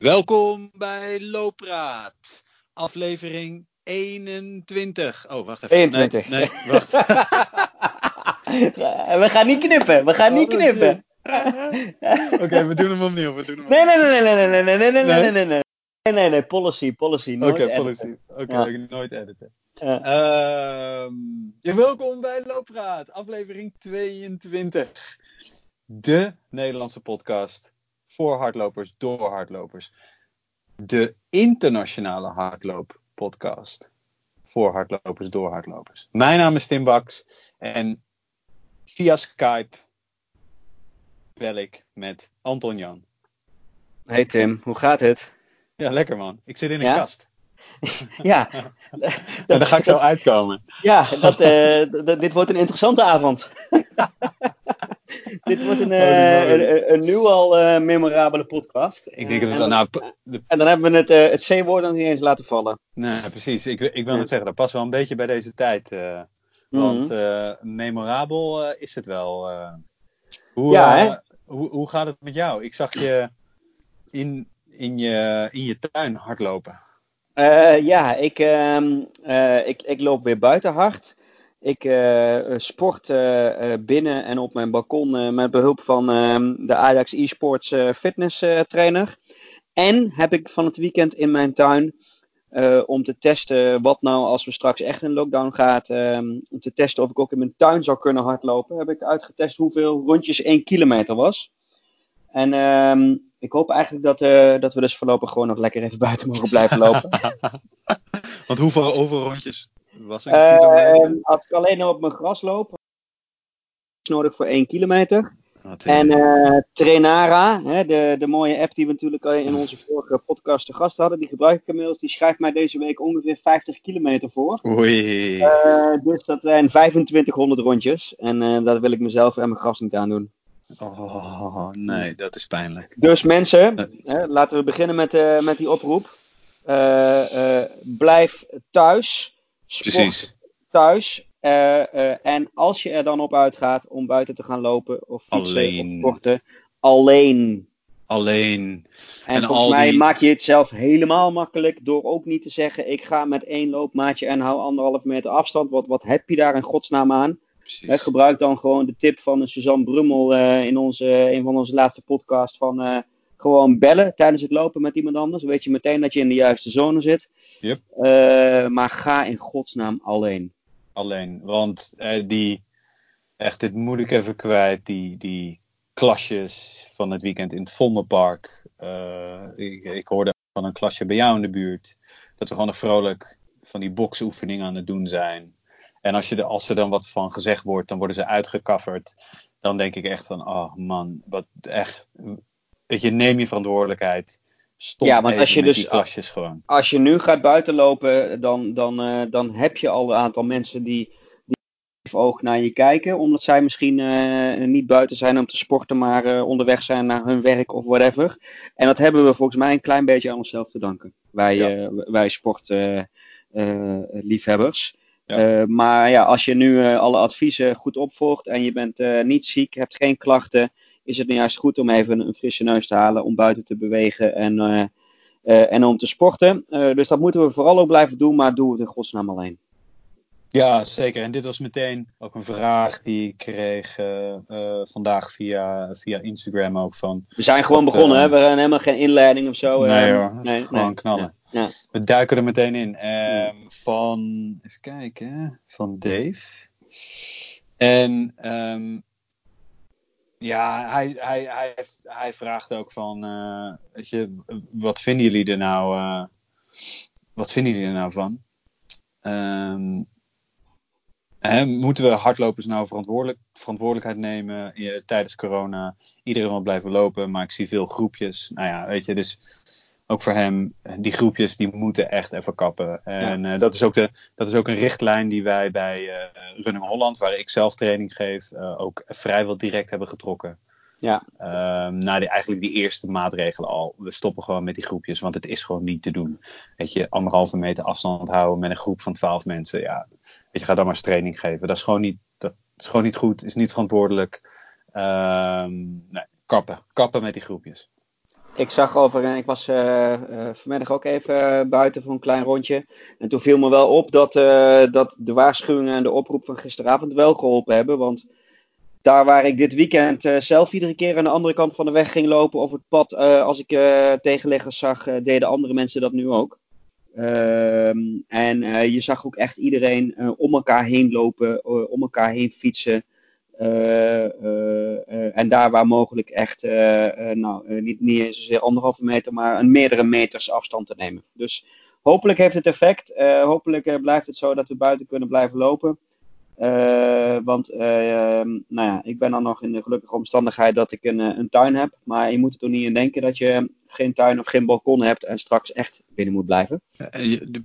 Welkom bij Loopraad, aflevering 21. Oh, wacht even. 22. Nee, nee wacht. we gaan niet knippen, we gaan niet Oh, knippen. Oké, we doen hem opnieuw. We doen hem Nee, nee, nee, nee, nee, nee, nee, nee, nee, Nee? nee, nee, nee. Nee, policy, policy. Oké, nooit editen. policy. Oké, Ja. nooit editen. Ja. Ehm, ja, welkom bij Loopraad, aflevering 22. De Nederlandse podcast voor hardlopers door hardlopers. De internationale hardlooppodcast voor hardlopers door hardlopers. Mijn naam is Tim Baks en via Skype bel ik met Anton Jan. Hey Tim, hoe gaat het? Ja, lekker man. Ik zit in een Ja? kast. Ja, En daar ga ik zo uitkomen. ja dat, eh, dit wordt een interessante avond. dit wordt een, eh, moly. een, een nu al eh, memorabele podcast. Ik denk dat we en, nou, de en dan hebben we het, eh, het C-woord nog niet eens laten vallen. Nee, precies. Ik, ik wil net zeggen, dat past wel een beetje bij deze tijd. Mhm. want memorabel is het wel. hoe, Ja, hè? hoe, hoe gaat het met jou? Ik zag je in, in, je, in je tuin hardlopen. Ja, ik, ehm, eh, ik, ik loop weer buiten hard. Ik eh, sport eh, eh, binnen en op mijn balkon met behulp van ehm, de Ajax eSports fitness trainer. En heb ik van het weekend in mijn tuin om te testen wat nou als we straks echt in lockdown gaat. ehm, om te testen of ik ook in mijn tuin zou kunnen hardlopen. Heb ik uitgetest hoeveel rondjes 1 kilometer was. En ehm, ik hoop eigenlijk dat, dat we dus voorlopig gewoon nog lekker even buiten mogen blijven lopen. Want hoeveel, hoeveel rondjes was er? Eh, kilometer? als ik alleen op mijn gras loop, is nodig voor 1 kilometer. Wat, En eh, eh Trainara, hè, de, de mooie app die we natuurlijk al in onze vorige podcast te gast hadden, die gebruik ik inmiddels, die schrijft mij deze week ongeveer 50 kilometer voor. Oei. Eh, dus dat zijn 2500 rondjes. En eh dat wil ik mezelf en mijn gras niet aandoen. Oh, nee, dat is pijnlijk. Dus mensen, hè, laten we beginnen met, met die oproep. Blijf thuis. Sport Precies. thuis. Eh, eh, en als je er dan op uitgaat om buiten te gaan lopen of fietsen Alleen. of sporten, alleen. Alleen. En, En volgens al mij die- maak je het zelf helemaal makkelijk door ook niet te zeggen: ik ga met één loopmaatje en hou anderhalf meter afstand. Wat, wat heb je daar in godsnaam aan? Gebruik dan gewoon de tip van Suzanne Brummel eh, in onze, een van onze laatste podcasts van gewoon bellen tijdens het lopen met iemand anders. Dan weet je meteen dat je in de juiste zone zit. Yep. Eh, maar ga in godsnaam alleen. alleen. Want eh, die, echt, dit moet ik even kwijt, die, die klasjes van het weekend in het Vondelpark. Eh, ik, ik hoorde van een klasje bij jou in de buurt, dat we gewoon een vrolijk van die boksoefeningen aan het doen zijn. En als, je er, als er dan wat van gezegd wordt, dan worden ze uitgekafferd. Dan denk ik echt van, oh man, wat echt, weet je, neem je verantwoordelijkheid. Stop Ja, want als je dus- klasjes gewoon. Als je nu gaat buitenlopen, dan, dan, eh, dan heb je al een aantal mensen die, die oog naar je kijken. Omdat zij misschien eh, niet buiten zijn om te sporten, maar eh, onderweg zijn naar hun werk of whatever. En dat hebben we volgens mij een klein beetje aan onszelf te danken. Wij, Ja. wij sportliefhebbers. Ja. Maar ja, als je nu alle adviezen goed opvolgt en je bent niet ziek, hebt geen klachten, is het nu juist goed om even een frisse neus te halen om buiten te bewegen en, eh, eh, en om te sporten. Eh, dus dat moeten we vooral ook blijven doen, maar doe het in godsnaam alleen. Ja, zeker. En dit was meteen ook een vraag die ik kreeg vandaag via, via Instagram ook van. We zijn gewoon Dat, begonnen, hè? we hebben helemaal geen inleiding of zo. Nee hoor, gewoon knallen. Ja. We duiken er meteen in. Ehm, Van, even kijken, van Dave. En ehm, ja, hij, hij, hij, hij vraagt ook van, eh, weet je, wat vinden jullie er nou, eh, wat vinden jullie er nou van? Ehm, moeten we hardlopers nou verantwoordelijk, verantwoordelijkheid nemen eh, tijdens corona? Iedereen wil blijven lopen, maar ik zie veel groepjes. Nou ja, weet je, dus ook voor hem, die groepjes die moeten echt even kappen. En eh, dat, is ook de, dat is ook een richtlijn die wij bij eh, Running Holland, waar ik zelf training geef, eh, ook vrijwel direct hebben getrokken. Ja. Ehm, na die, eigenlijk die eerste maatregelen al. We stoppen gewoon met die groepjes, want het is gewoon niet te doen. Weet je, anderhalve meter afstand houden met een groep van twaalf mensen. Ja, weet je, ga dan maar eens training geven. Dat is gewoon niet, dat is gewoon niet goed, is niet verantwoordelijk. Ehm, nee, kappen. Kappen met die groepjes. Ik zag over, ik was uh, vanmiddag ook even buiten voor een klein rondje. En toen viel me wel op dat, dat de waarschuwingen en de oproep van gisteravond wel geholpen hebben. Want daar waar ik dit weekend zelf iedere keer aan de andere kant van de weg ging lopen of het pad, als ik tegenleggers zag, deden andere mensen dat nu ook. Ehm, en je zag ook echt iedereen om elkaar heen lopen, om elkaar heen fietsen. Eh, eh, eh, en daar waar mogelijk echt, nou, niet, niet zozeer anderhalve meter, maar een meerdere meters afstand te nemen. Dus hopelijk heeft het effect. hopelijk blijft het zo dat we buiten kunnen blijven lopen. want ehm, nou ja, ik ben dan nog in de gelukkige omstandigheid dat ik een, een tuin heb. Maar je moet er toch niet in denken dat je geen tuin of geen balkon hebt en straks echt binnen moet blijven.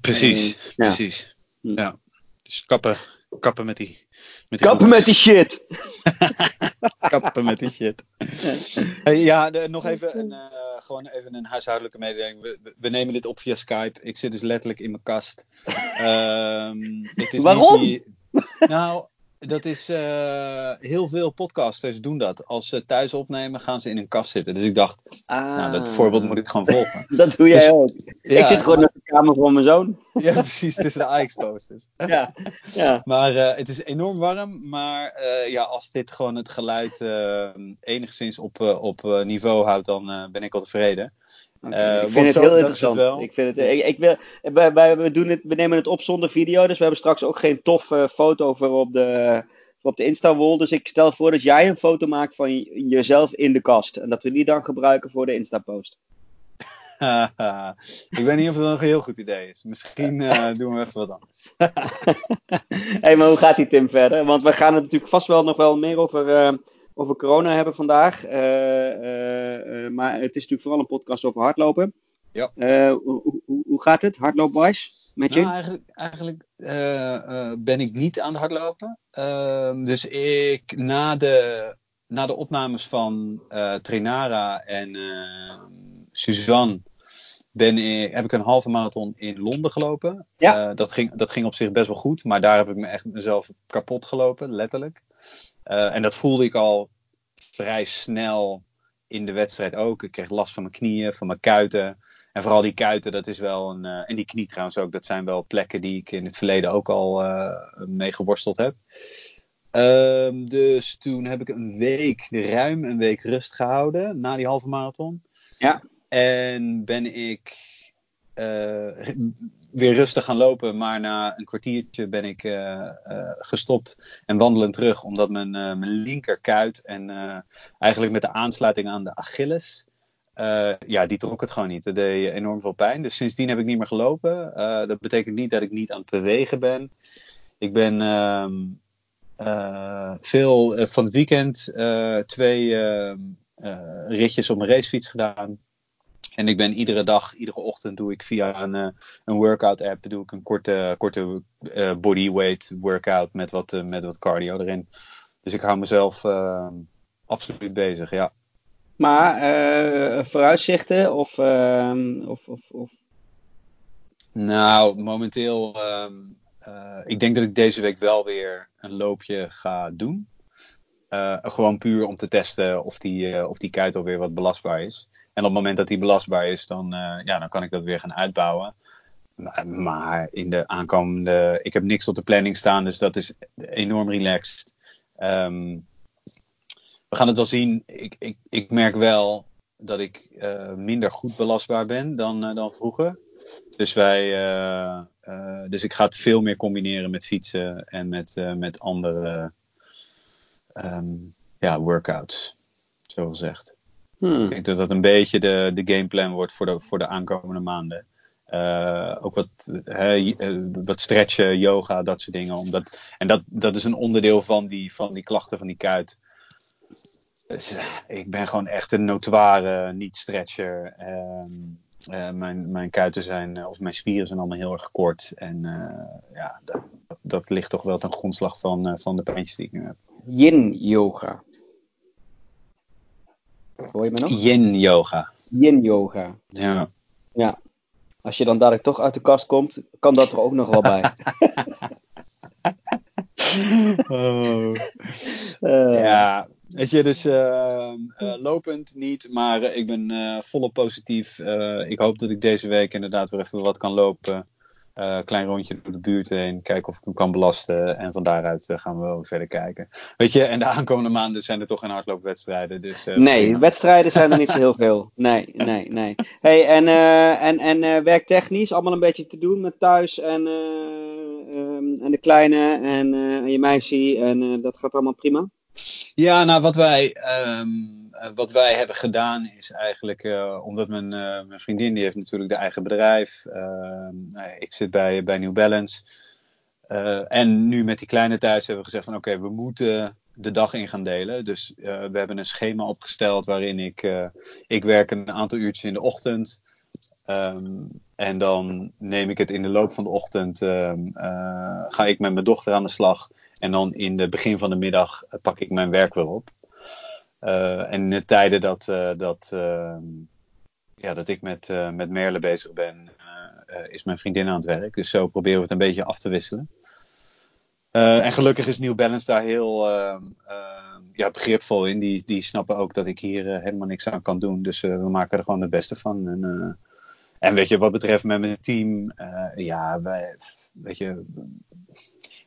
precies, precies. Ja. ja. Dus kappen, kappen met die Kappen met die shit. Kappen met die shit. Ja, nog even een, uh, gewoon even een huishoudelijke mededeling. We, we, nemen dit op via Skype. Ik zit dus letterlijk in mijn kast. Um, het is Waarom? Niet die... Nou, dat is uh, heel veel podcasters doen dat. Als ze thuis opnemen, gaan ze in een kast zitten. Dus ik dacht, ah. nou, dat voorbeeld moet ik gewoon volgen. dat doe jij dus, ook. Ja, ik zit gewoon in de kamer van mijn zoon. ja, precies, tussen de iExposters. ja, ja. Maar uh, het is enorm warm. Maar uh, ja, als dit gewoon het geluid enigszins op, op niveau houdt, dan ben ik al tevreden. Uh, ik vind het heel interessant. Het ik vind het, ik, ik wil, wij, we, doen het, we nemen het op zonder video, dus we hebben straks ook geen toffe foto voor op de, voor op de Insta-wall. Dus ik stel voor dat jij een foto maakt van jezelf in de kast. En dat we die dan gebruiken voor de Insta-post. ik weet niet of dat een heel goed idee is. Misschien uh, doen we even wat anders. hey, maar hoe gaat die Tim verder? Want we gaan het natuurlijk vast wel nog wel meer over... Uh, over corona hebben vandaag. Uh, uh, maar het is natuurlijk vooral een podcast over hardlopen. Ja. Hoe, hoe, hoe, gaat het, hardloopwise, met je? Nou, eigenlijk, eigenlijk ben ik niet aan het hardlopen. Ehm, dus ik, na de, na de opnames van Trinara en Suzanne ben ik, heb ik een halve marathon in Londen gelopen. Ja. dat, ging, dat ging op zich best wel goed, maar daar heb ik me echt mezelf kapot gelopen, letterlijk. Uh, en dat voelde ik al vrij snel in de wedstrijd ook. Ik kreeg last van mijn knieën, van mijn kuiten. En vooral die kuiten, dat is wel een. Uh, en die knie trouwens ook, dat zijn wel plekken die ik in het verleden ook al uh, mee geworsteld heb. Um, dus toen heb ik een week, ruim een week rust gehouden na die halve marathon. Ja. En ben ik uh, weer rustig gaan lopen. Maar na een kwartiertje ben ik uh, uh, gestopt en wandelend terug. Omdat mijn, mijn linkerkuit en eigenlijk met de aansluiting aan de Achilles. ja, die trok het gewoon niet. Dat deed enorm veel pijn. Dus sindsdien heb ik niet meer gelopen. dat betekent niet dat ik niet aan het bewegen ben. Ik ben ehm, veel van het weekend twee ehm, ritjes op mijn racefiets gedaan. En ik ben iedere dag, iedere ochtend doe ik via een, uh, een workout app, doe ik een korte, korte uh, bodyweight workout met wat, uh, met wat cardio erin. Dus ik hou mezelf absoluut bezig, ja. Maar vooruitzichten of, ehm, of, of, of, Nou, momenteel, um, ik denk dat ik deze week wel weer een loopje ga doen. gewoon puur om te testen of die, of die kuit alweer wat belastbaar is. En op het moment dat die belastbaar is, dan, uh, ja, dan kan ik dat weer gaan uitbouwen. Maar, in de aankomende. Ik heb niks op de planning staan, dus dat is enorm relaxed. Um, we gaan het wel zien. Ik, ik, ik merk wel dat ik uh, minder goed belastbaar ben dan, uh, dan vroeger. Dus, wij, dus ik ga het veel meer combineren met fietsen en met, met andere um, ja, workouts, zo gezegd. Hmm. Ik denk dat dat een beetje de, de gameplan wordt voor de, voor de aankomende maanden. Uh, ook wat, eh, wat stretchen, yoga, dat soort dingen. Omdat, en dat, dat is een onderdeel van die, van die klachten van die kuit. Dus, ik ben gewoon echt een notoire niet-stretcher. Um, uh, mijn, mijn kuiten zijn, of mijn spieren zijn allemaal heel erg kort. En ja, dat, dat ligt toch wel ten grondslag van, van de pijntjes die ik nu heb. Yin yoga. Hoor je me nog? Yin yoga. Yin yoga. Ja. Ja. Als je dan dadelijk toch uit de kast komt, kan dat er ook nog wel bij. oh. uh. Ja, Weet je, dus uh, lopend niet, maar ik ben volop positief. ik hoop dat ik deze week inderdaad weer even wat kan lopen. Uh, klein rondje door de buurt heen, kijken of ik hem kan belasten. En van daaruit uh, gaan we wel verder kijken. Weet je, en de aankomende maanden zijn er toch geen hardloopwedstrijden. Dus, uh, nee, prima. wedstrijden zijn er niet zo heel veel. Nee, nee, nee. Hey, en, en, en werktechnisch allemaal een beetje te doen met thuis en, um, en de kleine en, en je meisje. En dat gaat allemaal prima? Ja, nou wat wij, um, wat wij hebben gedaan is eigenlijk, uh, omdat mijn, uh, mijn, vriendin die heeft natuurlijk de eigen bedrijf. Uh, ik zit bij, bij New Balance. Eh, en nu met die kleine thuis hebben we gezegd van oké, we moeten de dag in gaan delen. Dus we hebben een schema opgesteld waarin ik, ik werk een aantal uurtjes in de ochtend. Um, en dan neem ik het in de loop van de ochtend, ga ik met mijn dochter aan de slag. En dan in het begin van de middag eh, pak ik mijn werk weer op. Uh, en in de tijden dat, uh, dat, uh, ja, dat ik met, met Merle bezig ben, is mijn vriendin aan het werk. Dus zo proberen we het een beetje af te wisselen. en gelukkig is New Balance daar heel ehm, ja, begripvol in. Die, die snappen ook dat ik hier helemaal niks aan kan doen. Dus we maken er gewoon het beste van. En, en weet je, wat betreft met mijn team, ja, wij, weet je,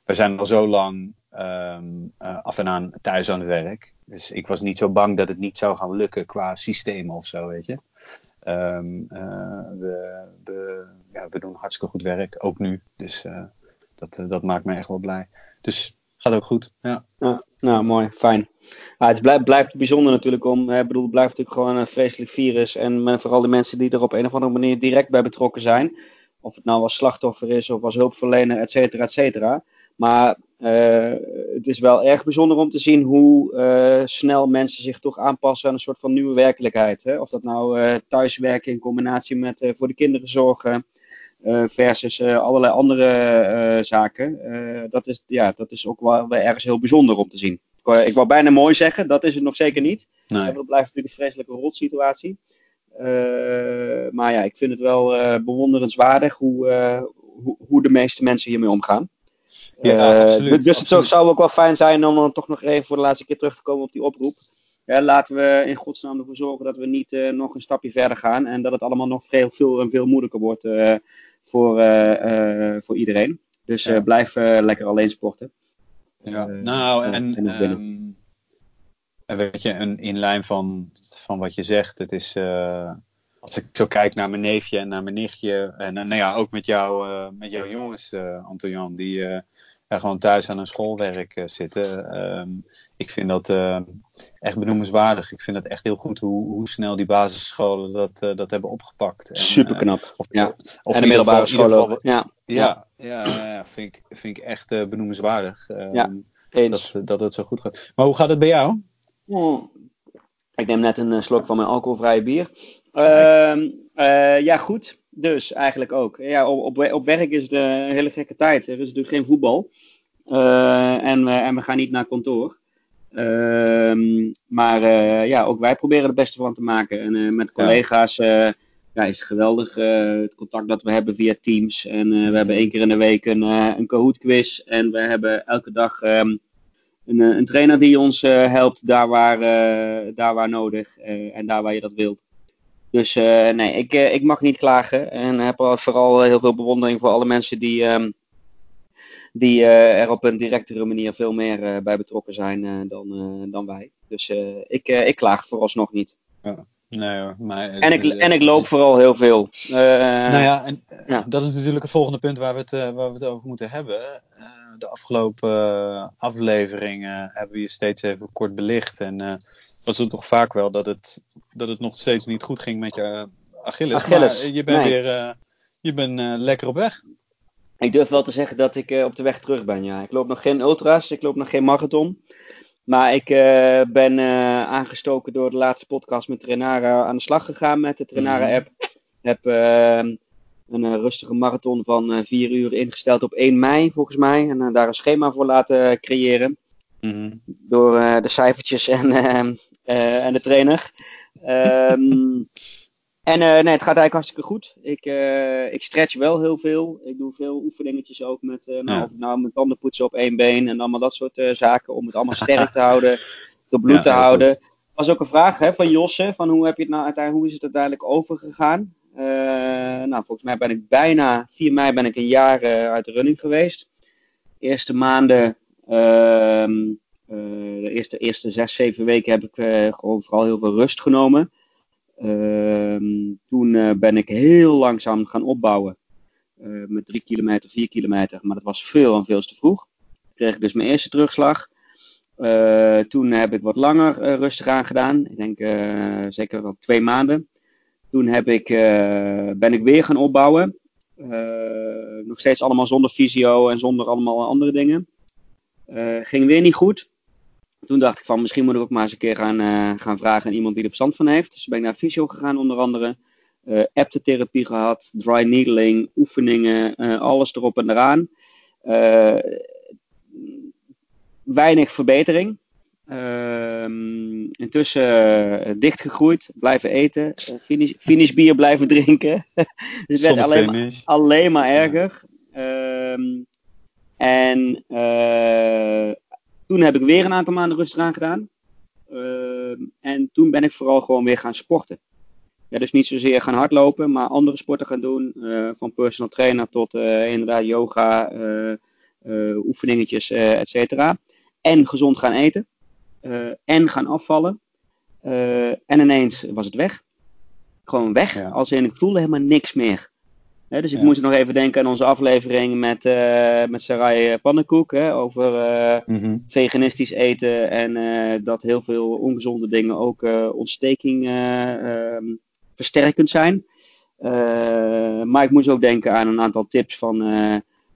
we zijn al zo lang um, uh, af en aan thuis aan het werk. Dus ik was niet zo bang dat het niet zou gaan lukken qua systeem of zo, weet je. Um, uh, we, ja, we doen hartstikke goed werk, ook nu. Dus uh, dat, dat maakt me echt wel blij. Dus gaat ook goed. Ja. ja nou, mooi, fijn. Ah, het blijft, blijft bijzonder natuurlijk om. Ik bedoel, het blijft natuurlijk gewoon een vreselijk virus. En vooral de mensen die er op een of andere manier direct bij betrokken zijn. Of het nou als slachtoffer is of als hulpverlener, et cetera, et cetera. Maar uh, het is wel erg bijzonder om te zien hoe uh, snel mensen zich toch aanpassen aan een soort van nieuwe werkelijkheid. Hè? Of dat nou uh, thuiswerken in combinatie met voor de kinderen zorgen versus allerlei andere zaken. dat, is, ja, dat is ook wel, wel, ergens heel bijzonder om te zien. Ik, ik wou bijna mooi zeggen, dat is het nog zeker niet. Nee. Dat blijft natuurlijk een vreselijke rotsituatie. maar ja, ik vind het wel bewonderenswaardig hoe, hoe, hoe de meeste mensen hiermee omgaan. Ja, uh, absoluut, dus het zou ook wel fijn zijn om dan toch nog even voor de laatste keer terug te komen op die oproep. Ja, laten we in godsnaam ervoor zorgen dat we niet uh, nog een stapje verder gaan. En dat het allemaal nog veel, veel veel moeilijker wordt uh, voor, voor iedereen. Dus ja. blijf lekker alleen sporten. Ja, nou en, en, um, en weet je, een, in lijn van, van wat je zegt, het is als ik zo kijk naar mijn neefje en naar mijn nichtje. En nou ja, ook met, jou, met jouw jongens, Anton-Jan, die uh, gewoon thuis aan hun schoolwerk zitten. Um, ik vind dat echt benoemenswaardig. Ik vind het echt heel goed hoe, hoe snel die basisscholen dat, dat hebben opgepakt. Super knap. Of, ja. of en de middelbare scholen. Ja. Ja, ja, ja, vind, ik, vind ik echt benoemenswaardig. Um, ja, eens. Dat, dat het zo goed gaat. Maar hoe gaat het bij jou? Hmm. Ik neem net een slok van mijn alcoholvrije bier. Uh, ja, goed. Dus eigenlijk ook. Ja, op, op, op, werk is het een hele gekke tijd. Er is natuurlijk geen voetbal. Uh, en, en, we gaan niet naar kantoor. Ehm, maar uh, ja, ook wij proberen er het beste van te maken. En met collega's ja. ja, is geweldig het contact dat we hebben via Teams. En we hebben één keer in de week een, een Kahoot quiz. En we hebben elke dag um, een, een, trainer die ons helpt daar waar, daar waar nodig en daar waar je dat wilt. Dus uh, nee, ik, uh, ik mag niet klagen. En heb vooral heel veel bewondering voor alle mensen die, um, die er op een directere manier veel meer bij betrokken zijn dan, dan wij. Dus ik, ik klaag vooralsnog niet. Ja. Nee hoor, maar en, ik, en ik loop vooral heel veel. nou ja, en ja. dat is natuurlijk het volgende punt waar we het, waar we het over moeten hebben. de afgelopen afleveringen hebben we je steeds even kort belicht. En was het toch vaak wel dat het, dat het nog steeds niet goed ging met je Achilles. Achilles. Maar je bent weer uh, je bent, uh, lekker op weg. Ik durf wel te zeggen dat ik op de weg terug ben. Ja. Ik loop nog geen ultras, ik loop nog geen marathon. Maar ik ben aangestoken door de laatste podcast met Trenara aan de slag gegaan met de Trenara-app. Mm. Heb een rustige marathon van 4 uur ingesteld op 1 mei, volgens mij. En daar een schema voor laten creëren. Mm-hmm. Door uh, de cijfertjes en, uh, uh, en de trainer. Um, en nee, het gaat eigenlijk hartstikke goed. Ik, ik stretch wel heel veel. Ik doe veel oefeningetjes ook met, nou, ja. of nou met tanden poetsen op één been en allemaal dat soort zaken om het allemaal sterk te houden. door bloed Ja, te houden. goed. was ook een vraag hè, van Josse, van hoe, heb je het nou uiteindelijk, hoe is het uiteindelijk overgegaan? Eh, nou, volgens mij ben ik bijna, 4 mei ben ik een jaar eh, uit de running geweest. eerste maanden, ehm, eh, de eerste, eerste zes, zeven weken heb ik eh, gewoon vooral heel veel rust genomen. Ehm, toen eh, ben ik heel langzaam gaan opbouwen. met drie kilometer, vier kilometer. Maar dat was veel en veel te vroeg. Kreeg ik dus mijn eerste terugslag. Toen heb ik wat langer rustig aan gedaan. Ik denk zeker wel twee maanden. Toen heb ik, ben ik weer gaan opbouwen. Nog steeds allemaal zonder fysio en zonder allemaal andere dingen. Eh, ging weer niet goed. Toen dacht ik van misschien moet ik ook maar eens een keer gaan, eh, gaan vragen aan iemand die er verstand van heeft. Dus ben ik naar fysio gegaan onder andere. Uh, aptotherapie gehad, dry needling, oefeningen, alles erop en eraan. Weinig verbetering. Ehm, intussen dichtgegroeid, blijven eten, finish, finish bier blijven drinken. dus het werd alleen maar, alleen maar erger. Ja. Um, en uh, toen heb ik weer een aantal maanden rustig aan gedaan. Uh, en toen ben ik vooral gewoon weer gaan sporten. Ja, dus niet zozeer gaan hardlopen, maar andere sporten gaan doen. Uh, van personal trainer tot inderdaad yoga, oefeningetjes, et cetera. En gezond gaan eten. en gaan afvallen. en ineens was het weg. Gewoon weg. Ja. Als in, ik voelde helemaal niks meer. Dus ik ja. moest nog even denken aan onze aflevering met, uh, met Sarai Pannenkoek. Hè, over uh, mm -hmm. veganistisch eten. En uh, dat heel veel ongezonde dingen ook ontsteking ehm, versterkend zijn. maar ik moest ook denken aan een aantal tips van,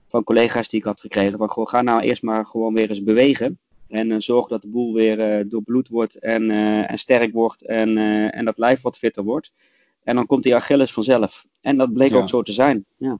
van collega's die ik had gekregen. Van goh, ga nou eerst maar gewoon weer eens bewegen. En zorg dat de boel weer doorbloed wordt en, en sterk wordt. En, en dat lijf wat fitter wordt. En dan komt die Achilles vanzelf. En dat bleek ja. ook zo te zijn. Ja.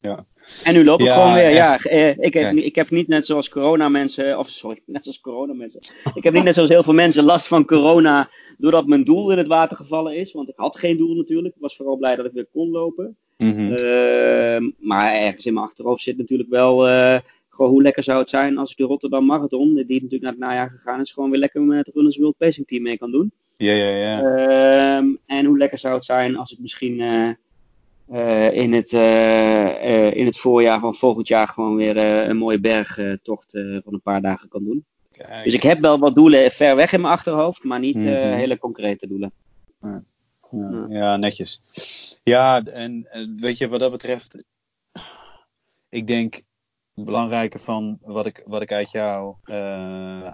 ja. En nu loop ik ja, gewoon weer. Ja, ik heb, ik heb niet net zoals corona mensen, of sorry, net zoals corona mensen. Ik heb niet net zoals heel veel mensen last van corona, doordat mijn doel in het water gevallen is. Want ik had geen doel natuurlijk. Ik was vooral blij dat ik weer kon lopen. Mm -hmm. uh, maar ergens in mijn achterhoofd zit natuurlijk wel, uh, gewoon hoe lekker zou het zijn als ik de Rotterdam Marathon, die natuurlijk naar het najaar gegaan is, gewoon weer lekker met het Runners World Pacing Team mee kan doen. Ja, ja, ja. Uh, en hoe lekker zou het zijn als ik misschien uh, uh, in, het, in het voorjaar van volgend jaar gewoon weer een mooie bergtocht van een paar dagen kan doen. Kijk. Dus ik heb wel wat doelen ver weg in mijn achterhoofd, maar niet mm -hmm. hele concrete doelen. Ja. Ja, ja, netjes. Ja, en weet je, wat dat betreft, ik denk belangrijke van wat ik, wat ik uit, jou,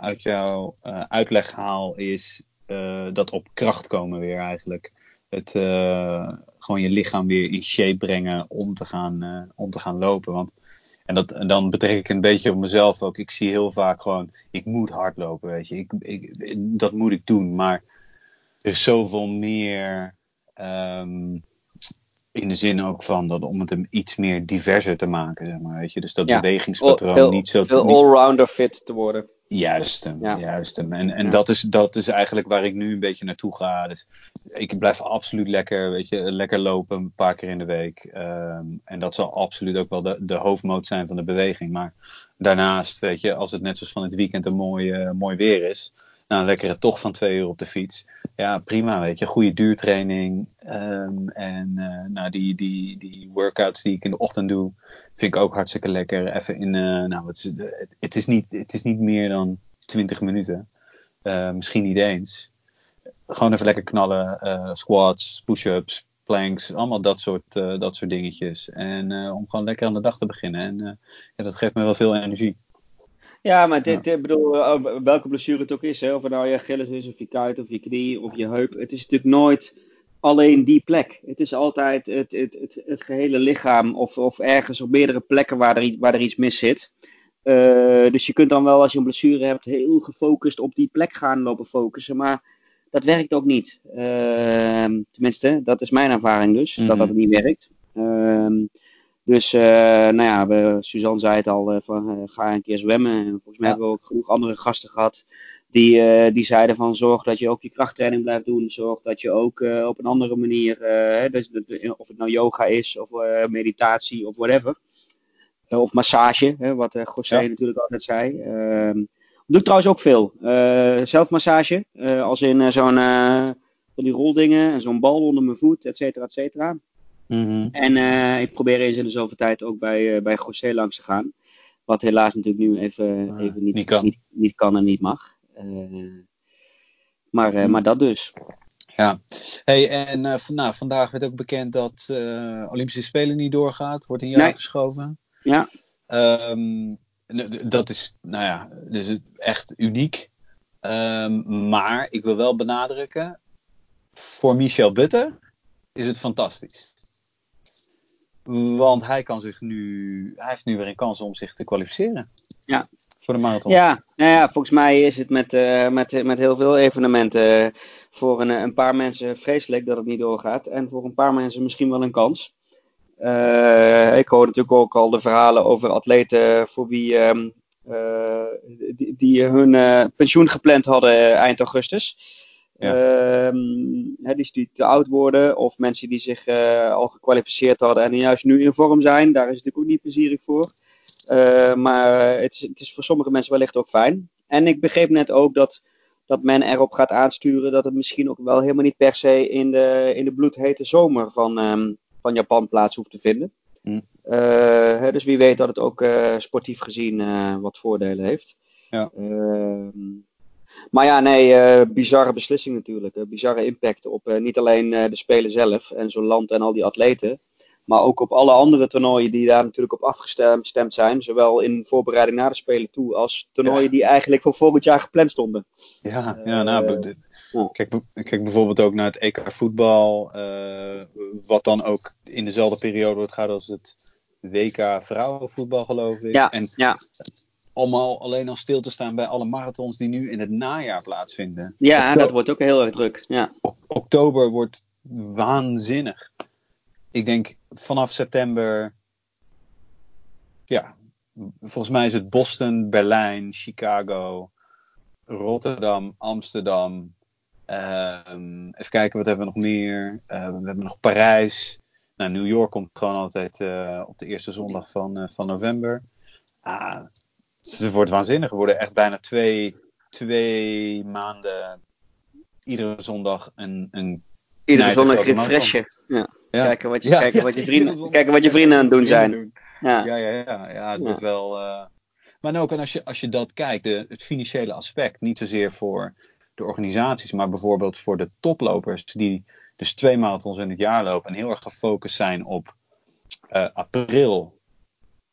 uit jouw uitleg haal is uh, dat op kracht komen weer eigenlijk. Het gewoon je lichaam weer in shape brengen om te gaan, om te gaan lopen. Want, en, dat, dan betrek ik een beetje op mezelf ook. Ik zie heel vaak gewoon, ik moet hardlopen, weet je. Ik, ik, dat moet ik doen. Maar er is zoveel meer um, in de zin ook van dat om het hem iets meer diverser te maken, zeg maar, weet je. Dus dat ja. bewegingspatroon veel, niet zo... Veel allrounder fit te worden. Juist hem, ja. juist hem. En, en ja. dat, is, dat is eigenlijk waar ik nu een beetje naartoe ga. Dus ik blijf absoluut lekker, weet je, lekker lopen een paar keer in de week. Um, en dat zal absoluut ook wel de, de hoofdmoot zijn van de beweging. Maar daarnaast, weet je, als het net zoals van het weekend een mooi, uh, mooi weer is. Nou, lekkere tocht van twee uur op de fiets. Ja, prima, weet je. Goede duurtraining. Um, en uh, nou, die, die, die workouts die ik in de ochtend doe, vind ik ook hartstikke lekker. Even in, uh, nou, het is, het, is niet, het is niet meer dan 20 minuten. Misschien niet eens. Gewoon even lekker knallen. Squats, push-ups, planks. Allemaal dat soort, dat soort dingetjes. En om gewoon lekker aan de dag te beginnen. En ja, dat geeft me wel veel energie. Ja, maar dit, ja. ik bedoel, welke blessure het ook is, hè? of het nou je Achilles is, of je kuit, of je knie, of je heup. Het is natuurlijk nooit alleen die plek. Het is altijd het, het, het, het gehele lichaam, of, of ergens op meerdere plekken waar er, waar er iets mis zit. Uh, dus je kunt dan wel, als je een blessure hebt, heel gefocust op die plek gaan lopen focussen. Maar dat werkt ook niet. Uh, tenminste, dat is mijn ervaring dus, mm -hmm. dat dat niet werkt. Uh, dus, uh, nou ja, we, Suzanne zei het al, uh, van, uh, ga een keer zwemmen. En volgens mij ja. hebben we ook genoeg andere gasten gehad die, die zeiden van zorg dat je ook je krachttraining blijft doen. Zorg dat je ook op een andere manier, dus, of het nou yoga is of meditatie of whatever. of massage, hè, wat José ja. natuurlijk altijd zei. Ehm, Doe ik trouwens ook veel. zelfmassage, als in zo'n van die roldingen en zo'n bal onder mijn voet, et cetera, et cetera. Mhm. En ik probeer eens in de zoveel tijd ook bij, bij José langs te gaan. Wat helaas natuurlijk nu even, Ah, even niet, niet kan. Niet, niet kan en niet mag. maar, Hm. maar dat dus. Ja, hey, en eh, nou, vandaag werd ook bekend dat eh Olympische Spelen niet doorgaat, wordt een jaar Nee. verschoven. Ja. Ehm, dat is, nou ja, dus echt uniek. Ehm, maar ik wil wel benadrukken, voor Michel Butter is het fantastisch. Want hij kan zich nu, hij heeft nu weer een kans om zich te kwalificeren. Ja. Voor de marathon. Ja, nou ja, volgens mij is het met, eh, met, met heel veel evenementen eh, voor een, een paar mensen vreselijk dat het niet doorgaat. En voor een paar mensen misschien wel een kans. Eh, ik hoor natuurlijk ook al de verhalen over atleten voor wie ehm, eh, die, die hun eh, pensioen gepland hadden eh, eind augustus. Ehm, die, die te oud worden, of mensen die zich eh, al gekwalificeerd hadden en juist nu in vorm zijn. Daar is het natuurlijk ook niet plezierig voor. Uh, maar het is, het is, voor sommige mensen wellicht ook fijn. En ik begreep net ook dat, dat men erop gaat aansturen dat het misschien ook wel helemaal niet per se in de, in de bloedhete zomer van, um, van Japan plaats hoeft te vinden. Hm. Uh, dus wie weet dat het ook sportief gezien wat voordelen heeft. Ja. Maar ja, nee, bizarre beslissing natuurlijk. bizarre impact op niet alleen de Spelen zelf en zo'n land en al die atleten. Maar ook op alle andere toernooien die daar natuurlijk op afgestemd zijn. Zowel in voorbereiding naar de Spelen toe als toernooien Ja. die eigenlijk voor volgend jaar gepland stonden. Ja, ja nou, Eh, kijk, kijk bijvoorbeeld ook naar het EK voetbal, eh, wat dan ook in dezelfde periode wordt gehouden als het WK vrouwenvoetbal, geloof ik. Ja, En ja. Allemaal alleen al stil te staan bij alle marathons die nu in het najaar plaatsvinden. ja dat wordt ook heel erg druk. Ja, ok- oktober wordt waanzinnig. Ik denk vanaf september, ja, volgens mij is het Boston, Berlijn, Chicago, Rotterdam, Amsterdam. ehm, even kijken, wat hebben we nog meer? Eh, we hebben nog Parijs. Nou, New York komt gewoon altijd eh, op de eerste zondag van, eh, van november. Ah, het wordt waanzinnig. Er worden echt bijna twee, twee maanden iedere zondag een, een iedere zondag refreshen. Ja. Ja. Kijken, wat je, Ja, kijken, ja, wat je vrienden, zondag kijken wat je vrienden aan het doen zijn. doen. Ja. Ja, ja, ja, ja het wordt wel. eh, Maar ook en als je, als je dat kijkt, de, het financiële aspect, niet zozeer voor de organisaties, maar bijvoorbeeld voor de toplopers, die dus twee marathons in het jaar lopen en heel erg gefocust zijn op eh, april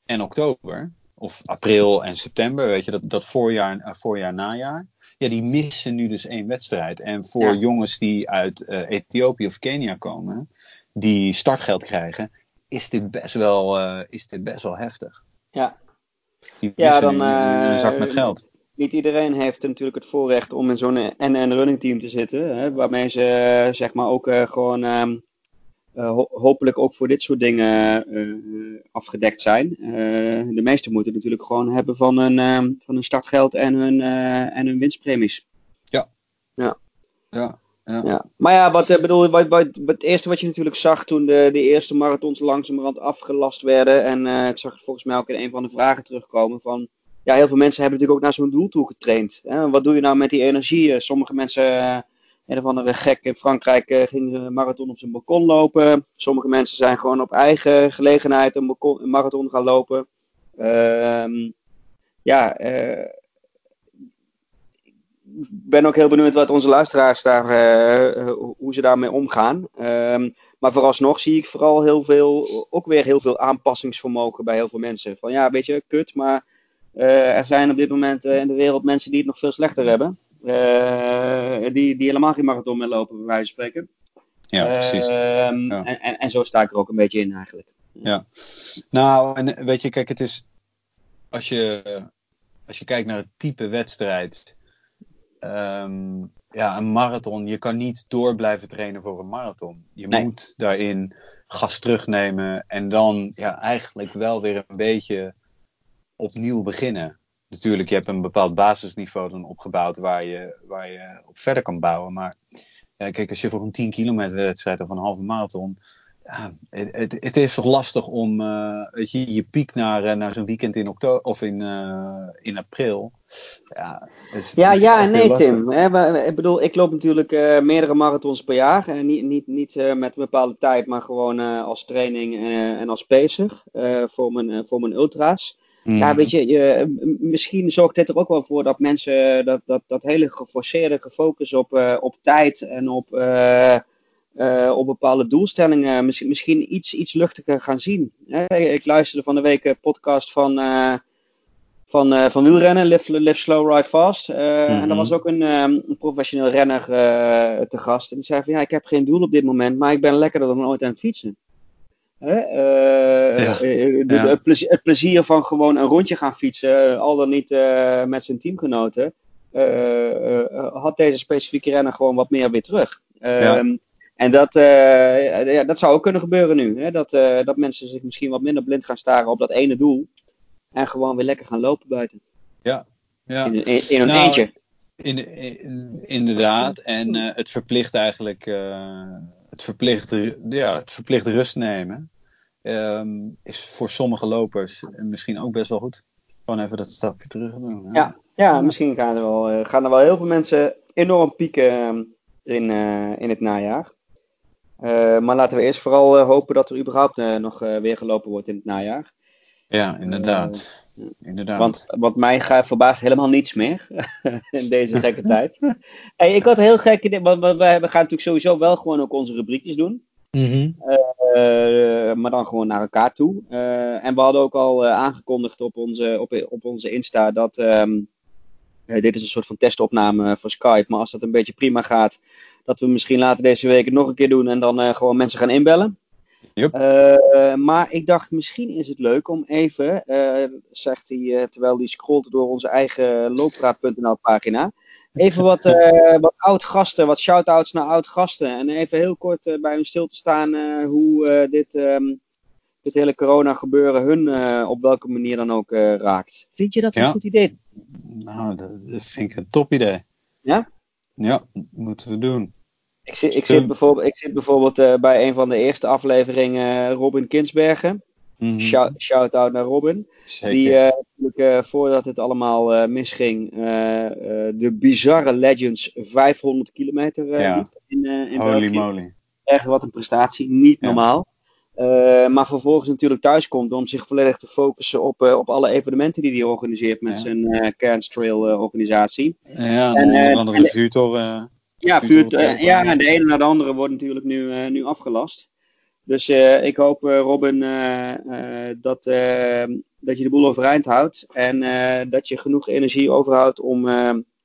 en oktober, of april en september, weet je, dat, dat voorjaar, eh, voorjaar, najaar. Ja, die missen nu dus één wedstrijd. En voor Ja. jongens die uit eh, Ethiopië of Kenia komen, die startgeld krijgen, is dit best wel, eh, is dit best wel heftig. Ja. Die Ja, missen dan, een, zak met geld. Niet iedereen heeft natuurlijk het voorrecht om in zo'n NN running team te zitten. Hè, waarmee ze zeg maar ook gewoon ehm, eh, ho- hopelijk ook voor dit soort dingen eh, afgedekt zijn. Eh, de meesten moeten natuurlijk gewoon hebben van hun, van hun startgeld en hun, eh, en hun winstpremies. Ja, ja. Ja. Maar ja, wat, eh, bedoel, wat, wat, het eerste wat je natuurlijk zag toen de, de eerste marathons langzamerhand afgelast werden. En eh, ik zag het volgens mij ook in een van de vragen terugkomen van... Ja, heel veel mensen hebben natuurlijk ook naar zo'n doel toe getraind. Hè? Wat doe je nou met die energie? Eh, Sommige mensen, eh, een of andere gek in Frankrijk, eh, ging een marathon op zijn balkon lopen. Sommige mensen zijn gewoon op eigen gelegenheid een, marathon gaan lopen. Ehm, ja, eh, ben ook heel benieuwd wat onze luisteraars daar, eh, hoe ze daarmee omgaan. Ehm, maar vooralsnog zie ik vooral heel veel, ook weer heel veel aanpassingsvermogen bij heel veel mensen. Van ja, weet je, kut, maar er zijn op dit moment in de wereld mensen die het nog veel slechter hebben. Eh, die, die helemaal geen marathon meer lopen, bij wijze van spreken. ja precies. Ehm, Ja. en, en, en zo sta ik er ook een beetje in eigenlijk. Nou, en weet je, kijk, het is. Als je, als je kijkt naar het type wedstrijd. ehm, ja, een marathon. Je kan niet door blijven trainen voor een marathon. Je Nee. moet daarin gas terugnemen. En dan ja, eigenlijk wel weer een beetje opnieuw beginnen. Natuurlijk, je hebt een bepaald basisniveau dan opgebouwd waar je, waar je op verder kan bouwen. Maar ja, kijk, als je voor een 10 kilometer wedstrijd of een halve marathon. Ja, het, het, is toch lastig om uh, weet je, je piek naar, uh, naar zo'n weekend in oktober of in, uh, in april. Ja, is, ja, is ja en nee, Tim. Hè, ik bedoel, ik loop natuurlijk meerdere marathons per jaar. En niet, niet, niet met een bepaalde tijd, maar gewoon als training en als pacer voor, mijn, voor mijn ultra's. Mm. Ja, weet je, je, misschien zorgt dit er ook wel voor dat mensen dat, dat, dat hele geforceerde gefocus op, op tijd en op uh, op bepaalde doelstellingen misschien, misschien iets, iets luchtiger gaan zien. ik luisterde van de week een podcast van, uh, van, uh, van wielrennen, Live, Live Slow, Ride Fast. Mm -hmm. En daar was ook een, um, een professioneel renner te gast. En die zei van ja, ik heb geen doel op dit moment, maar ik ben lekkerder dan ooit aan het fietsen. Ja. De, ja. het, plezier, het, plezier, van gewoon een rondje gaan fietsen, al dan niet met zijn teamgenoten, had deze specifieke renner gewoon wat meer weer terug. Ja. Ehm, en dat, uh, ja, dat zou ook kunnen gebeuren nu. Hè? Dat, uh, dat mensen zich misschien wat minder blind gaan staren op dat ene doel. En gewoon weer lekker gaan lopen buiten. Ja. ja. In, in, in een nou, eentje. In, in, inderdaad. En uh, het verplicht eigenlijk. het, verplicht, ja, het verplicht rust nemen. Um, is voor sommige lopers misschien ook best wel goed. Gewoon even dat stapje terug doen. Ja, ja misschien gaan er, wel, gaan er wel heel veel mensen enorm pieken in, in het najaar. Uh, maar laten we eerst vooral uh, hopen dat er überhaupt uh, nog weer gelopen wordt in het najaar. Ja, inderdaad. inderdaad. Want, want mij gaat verbaast helemaal niets meer in deze gekke tijd. Hey, ik had heel gek idee, want we, gaan natuurlijk sowieso wel gewoon ook onze rubriekjes doen. Mm -hmm. maar dan gewoon naar elkaar toe. en we hadden ook al aangekondigd op onze, op, op onze Insta dat um, dit is een soort van testopname voor Skype. Maar als dat een beetje prima gaat, dat we misschien later deze week het nog een keer doen en dan uh, gewoon mensen gaan inbellen. Yep. Uh, maar ik dacht, misschien is het leuk om even, uh, zegt hij terwijl hij scrolt door onze eigen looppraat.nl pagina, even wat, wat oud gasten, wat shout-outs naar oud gasten. En even heel kort bij hun stil te staan hoe dit, um, dit hele corona gebeuren hun op welke manier dan ook raakt. Vind je dat een goed idee? Nou, dat vind ik een top idee. Ja? Ja, moeten we doen. Ik zit, ik zit bijvoorbeeld, ik zit bijvoorbeeld uh, bij een van de eerste afleveringen Robin Kinsbergen. Mm -hmm. Shout, shout, out naar Robin. Zeker. Die natuurlijk, uh, voordat het allemaal misging, de bizarre Legends 500 kilometer ja. in, in Holy België. moly. Echt wat een prestatie, niet ja. normaal. Maar vervolgens natuurlijk thuis komt om zich volledig te focussen op, op alle evenementen die hij organiseert met ja. zijn uh, Cairns Trail organisatie. Ja, en, andere de vuurtoren. Ja, ja, de ene naar de andere wordt natuurlijk nu, nu afgelast. Dus ik hoop, Robin, dat, dat je de boel overeind houdt. En dat je genoeg energie overhoudt om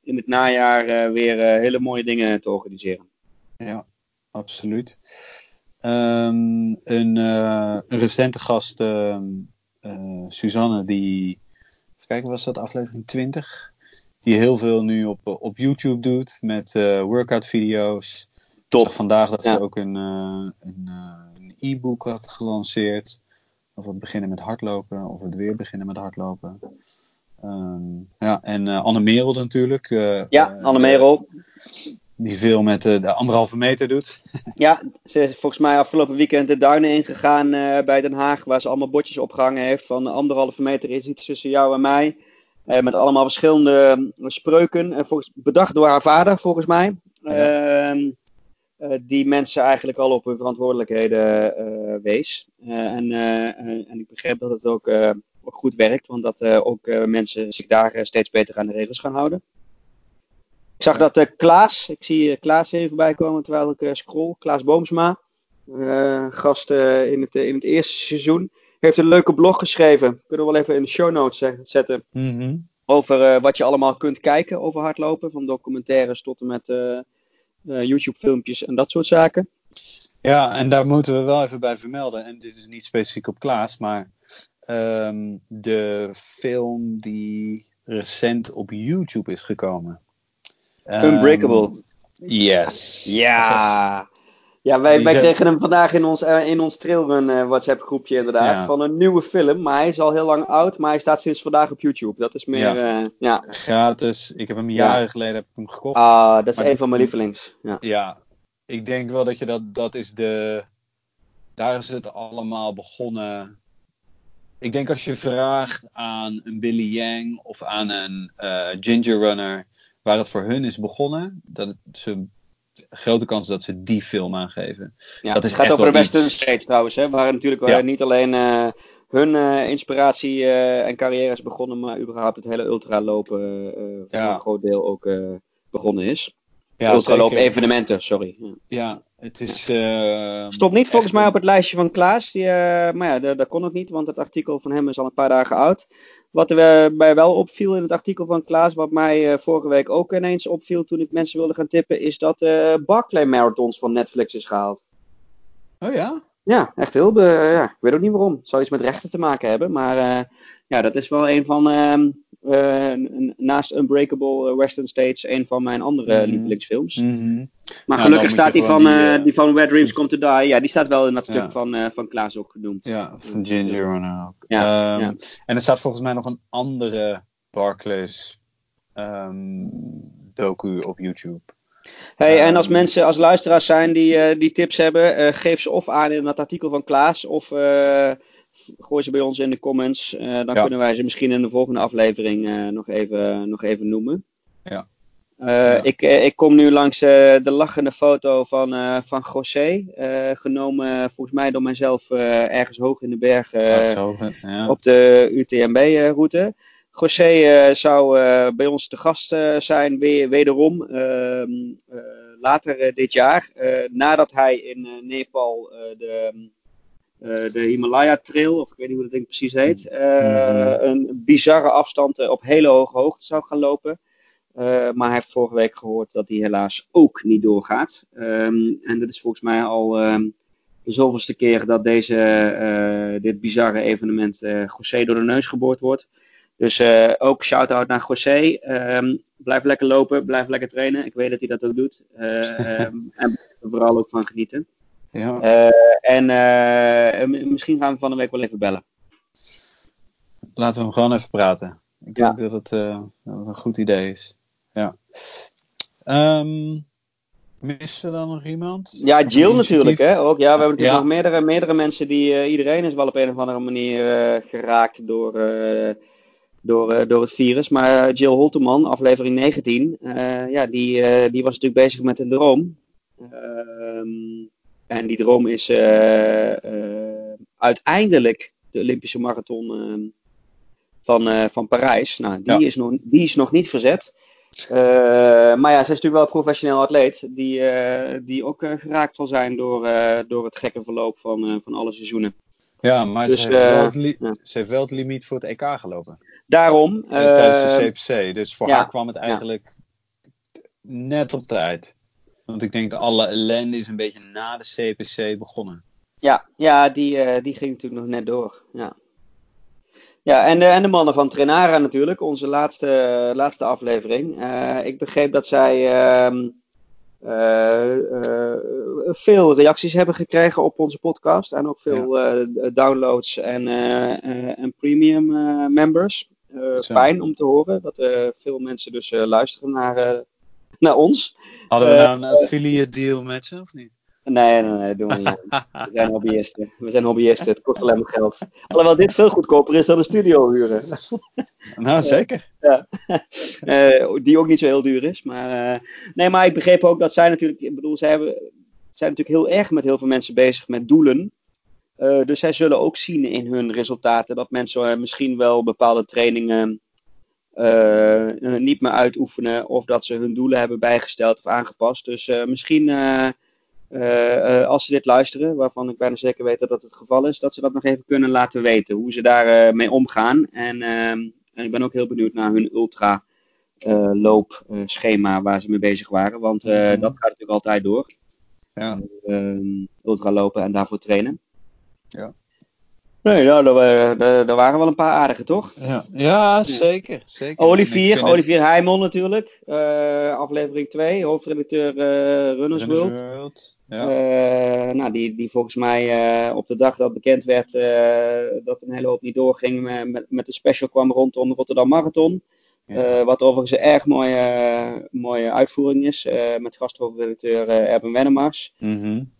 in het najaar weer hele mooie dingen te organiseren. Ja, absoluut. Um, een, een, recente gast, ehm, Suzanne, die. Even kijken, was dat aflevering 20? die heel veel nu op, op YouTube doet met uh, workout video's. Top. vandaag dat ja. ze ook een, een, een e-book had gelanceerd. Of het beginnen met hardlopen, of het weer beginnen met hardlopen. Um, ja, en Anne Merel natuurlijk. ja, Anne Merel. Die veel met de anderhalve meter doet. ja, ze is volgens mij afgelopen weekend de duinen ingegaan bij Den Haag. Waar ze allemaal bordjes opgehangen heeft van anderhalve meter is iets tussen jou en mij. Uh, met allemaal verschillende spreuken. Volgens, bedacht door haar vader, volgens mij. Ja. Ehm, die mensen eigenlijk al op hun verantwoordelijkheden wees. En, en, ik begreep dat het ook, ook goed werkt, want dat ook mensen zich daar steeds beter aan de regels gaan houden. Ik zag dat Klaas, ik zie Klaas even voorbij komen terwijl ik scroll. Klaas Boomsma, gast in, het, in het eerste seizoen heeft een leuke blog geschreven. Kunnen we wel even in de show notes zetten. Mm -hmm. Over wat je allemaal kunt kijken over hardlopen. Van documentaires tot en met uh, uh, YouTube filmpjes en dat soort zaken. Ja, en daar moeten we wel even bij vermelden. En dit is niet specifiek op Klaas, maar um, de film die recent op YouTube is gekomen. Unbreakable. Um, yes. Ja. Ja, wij, wij kregen hem vandaag in ons, uh, in ons Trailrun uh, WhatsApp groepje inderdaad. Ja. Van een nieuwe film. Maar hij is al heel lang oud. Maar hij staat sinds vandaag op YouTube. Dat is meer, ja. Uh, ja. Gratis. Ik heb hem jaren geleden heb ik hem gekocht. Ah, dat is maar, een van mijn lievelings. Ja. ja. Ik denk wel dat je dat, dat is de, daar is het allemaal begonnen. Ik denk als je vraagt aan een Billy Yang of aan een eh, Ginger Runner waar het voor hun is begonnen, dat ze grote kans dat ze die film aangeven. Ja, dat is het gaat over de Western iets. States trouwens, hè, waar natuurlijk Ja. eh, niet alleen eh, hun eh, inspiratie en carrière is begonnen, maar überhaupt het hele ultralopen voor Ja. een groot deel ook begonnen is. Ja, ultralopen evenementen, sorry. Ja. Het is. Stond niet volgens mij op het lijstje van Klaas, die, eh, maar ja, dat, dat kon ook niet, want het artikel van hem is al een paar dagen oud. Wat er eh, mij wel opviel in het artikel van Klaas, wat mij vorige week ook ineens opviel toen ik mensen wilde gaan tippen, is dat Barclay Marathons van Netflix is gehaald. Oh ja? Ja, echt heel. be- ja, ik weet ook niet waarom. Het zou iets met rechten te maken hebben. Maar eh, ja, dat is wel een van. ehm, eh, naast Unbreakable eh, Western States, een van mijn andere Mhm. lievelingsfilms. Mhm. Maar gelukkig staat die van, die, eh, eh, die van Where Dreams Come to Die. Ja, die staat wel in dat Ja. stuk van, eh, van Klaas ook genoemd. Ja, van Ginger Runner ook. Ja, Ehm, ja. En er staat volgens mij nog een andere Barclays ehm, docu op YouTube. Hey, en Ehm. als mensen, als luisteraars zijn die, eh, die tips hebben, eh, geef ze of aan in dat artikel van Klaas, of eh, gooi ze bij ons in de comments. Dan Ja. kunnen wij ze misschien in de volgende aflevering nog, even, nog even noemen. Ja. Ja. ik, ik kom nu langs de lachende foto van, van José, genomen volgens mij door mijzelf ergens hoog in de berg ja. op de UTMB-route. José eh, zou eh, bij ons te gast eh, zijn, weer, wederom, ehm, eh, later dit jaar. nadat hij in Nepal de, de Himalaya Trail, of ik weet niet hoe dat ding precies heet, Mhm. een bizarre afstand op hele hoge hoogte zou gaan lopen. Maar hij heeft vorige week gehoord dat hij helaas ook niet doorgaat. Ehm, en dat is volgens mij al ehm, de zoveelste keer dat deze, dit bizarre evenement eh José door de neus geboord wordt. Dus eh, ook shout-out naar José. Ehm, blijf lekker lopen, blijf lekker trainen. Ik weet dat hij dat ook doet. Eh, ehm, en vooral ook van genieten. ja. Eh, en eh, misschien gaan we van de week wel even bellen. Laten we hem gewoon even praten. Ik Ja. denk dat het, dat het een goed idee is. Ja. Ehm missen we dan nog iemand? Ja, Jill natuurlijk. Hè? Ook, ja, we hebben natuurlijk Ja. nog meerdere, meerdere mensen die. iedereen is wel op een of andere manier geraakt door, door, eh, door het virus. Maar eh, Jill Holteman, aflevering 19, eh, ja, die, die was natuurlijk bezig met een droom. Ehm, en die droom is uiteindelijk de Olympische marathon ehm, van, van Parijs. Nou, die, Ja. is nog, die is nog niet verzet. Maar ja, zij is natuurlijk wel een professioneel atleet. Die, die ook geraakt zal zijn door, door het gekke verloop van, van alle seizoenen. Ja, maar Dus, ze, heeft wel eh, het li- ja. ze heeft wel het limiet voor het EK gelopen. Daarom. eh, tijdens eh, de CPC. Dus voor ja, haar kwam het eigenlijk net op tijd. Want ik denk dat alle ellende is een beetje na de CPC begonnen. Ja, ja die, eh, die ging natuurlijk nog net door. Ja, ja en, de, en de mannen van Trenara natuurlijk, onze laatste, laatste aflevering. Eh, ik begreep dat zij ehm, eh, eh, veel reacties hebben gekregen op onze podcast. En ook veel eh, downloads en, eh, eh, en premium eh, members. Eh, fijn om te horen dat eh, veel mensen dus eh, luisteren naar, eh, naar ons. Hadden we Eh, nou een affiliate deal met ze of niet? Nee, nee, nee, doen we niet. We zijn hobbyisten. We zijn hobbyisten. Het kost alleen maar geld. Alhoewel dit veel goedkoper is dan een studio huren. Nou, zeker. Ja. Eh, die ook niet zo heel duur is. Maar, eh, nee, maar ik begreep ook dat zij natuurlijk. Ik bedoel, zij hebben, zijn natuurlijk heel erg met heel veel mensen bezig met doelen. Eh, dus zij zullen ook zien in hun resultaten dat mensen misschien wel bepaalde trainingen niet meer uitoefenen. Of dat ze hun doelen hebben bijgesteld of aangepast. Dus misschien. Eh, eh, eh, als ze dit luisteren, waarvan ik bijna zeker weet dat dat het geval is, dat ze dat nog even kunnen laten weten. Hoe ze daarmee mee omgaan. En, ehm, en ik ben ook heel benieuwd naar hun ultra eh, loopschema waar ze mee bezig waren. Want eh, Mhm. dat gaat natuurlijk altijd door. Ja. Ehm, ultra lopen en daarvoor trainen. Ja. Nee, nou, er, er, er waren wel een paar aardige, toch? Ja, ja zeker. zeker. Ik Olivier, Olivier Heijmon natuurlijk. eh, aflevering 2, hoofdredacteur eh, Runners World. World. Ja. Eh, nou, die, die volgens mij op de dag dat bekend werd dat een hele hoop niet doorging met, met, de special kwam rondom de Rotterdam Marathon. Ja. Wat overigens een erg mooie, mooie uitvoering is, met gasthoofdredacteur Erben Wennemars.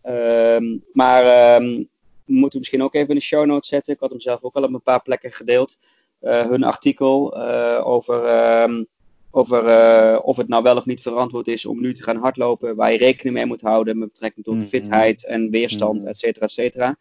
Ehm, maar ehm, moeten we misschien ook even in de show notes zetten. Ik had hem zelf ook al op een paar plekken gedeeld. hun artikel over, ehm, over of het nou wel of niet verantwoord is om nu te gaan hardlopen. Waar je rekening mee moet houden met betrekking tot Mhm. fitheid en weerstand, Mhm. et cetera, et cetera.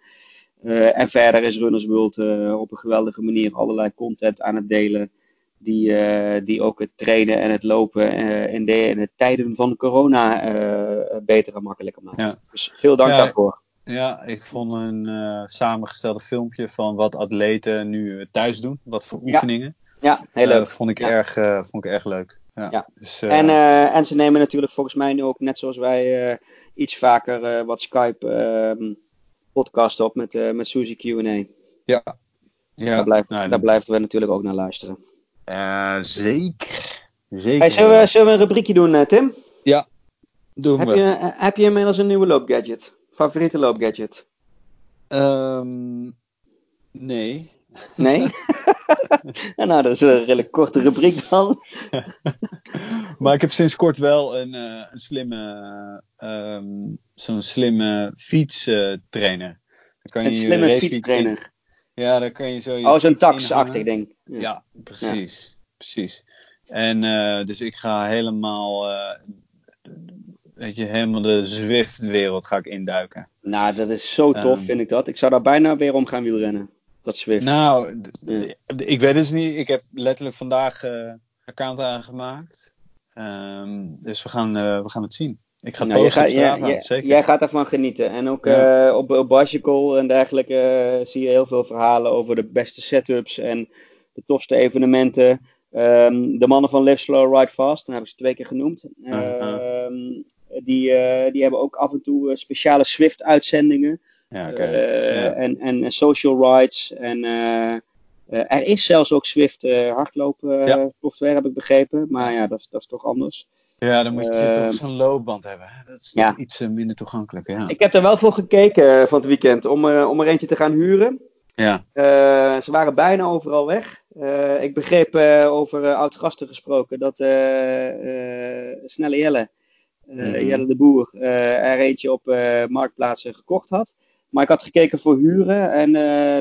Eh, en verder is Runners World eh, op een geweldige manier allerlei content aan het delen. Die, eh, die ook het trainen en het lopen eh, in, de, in de tijden van corona eh, beter en makkelijker maken. Ja. Dus veel dank Ja, daarvoor. Ja, ik vond een eh, samengestelde filmpje van wat atleten nu thuis doen. Wat voor Ja, oefeningen. Ja, heel Eh, leuk. vond, ik Ja. erg, eh, vond ik erg leuk. Ja. Ja. Dus, En, en ze nemen natuurlijk volgens mij nu ook, net zoals wij, iets vaker wat Skype ehm podcast op met, eh met Suzy Q&A. ja. Ja, daar, blijven, nou, daar blijven we natuurlijk ook naar luisteren. zeker. Zeker. Hey, zullen, we, zullen we een rubriekje doen, Tim? Ja, doen Heb we. je, heb je inmiddels een nieuwe loopgadget? Favoriete loopgadget? Ehm, nee. Nee? nou, dat is een redelijk korte rubriek dan. maar ik heb sinds kort wel een, eh, een slimme, ehm, zo'n slimme fietstrainer. Een slimme fietstrainer. in- Ja, dan kan je zo je Oh, zo'n tax-achtig ding. Ja, precies. Precies. En eh, dus ik ga helemaal, eh, weet je, helemaal de Zwift-wereld ga ik induiken. Nou, dat is zo tof, Ehm. vind ik dat. Ik zou daar bijna weer om gaan wielrennen. Dat Swift. Nou, Ja. ik weet het dus niet. Ik heb letterlijk vandaag eh account aangemaakt. Ehm, dus we gaan, eh, we gaan het zien. Ik ga het Nou, posten jij, Strava, jij- zeker. jij gaat daarvan genieten. En ook Ja. eh, op, op Bicycle en dergelijke zie je heel veel verhalen over de beste setups en de tofste evenementen. Ehm, de mannen van Live Slow Ride Fast, dan heb ik ze twee keer genoemd. Ehm, eh, die hebben ook af en toe eh, speciale Swift-uitzendingen. Ja, Eh. Ja. en, en, social rides. En eh, eh, er is zelfs ook Swift eh hardlopen Ja. software, heb ik begrepen. Maar ja, dat, is- dat is toch anders. ja, dan moet je toch zo'n loopband hebben. Dat is ja. iets eh, minder toegankelijk. Ja. Ik heb er wel voor gekeken eh, van het weekend om, eh, om er eentje te gaan huren. ja. Eh, ze waren bijna overal weg. Eh, ik begreep eh, over eh, oud-gasten gesproken dat eh, eh, Snelle Jelle, eh, Mhm. Jelle de Boer, eh, er eentje op eh, marktplaatsen gekocht had. Maar ik had gekeken voor huren en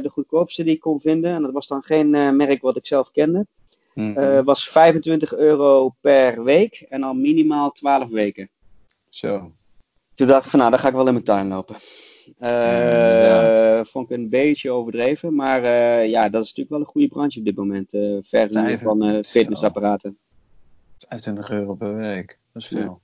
de goedkoopste die ik kon vinden, en dat was dan geen merk wat ik zelf kende, Mhm. was 25 euro per week en dan minimaal 12 weken. Zo. Toen dacht ik van nou, dan ga ik wel in mijn tuin lopen. Inderdaad. vond ik een beetje overdreven, maar ja, dat is natuurlijk wel een goede branche op dit moment. verhuren Vijf- van fitnessapparaten. 25 euro per week. Dat is Ja.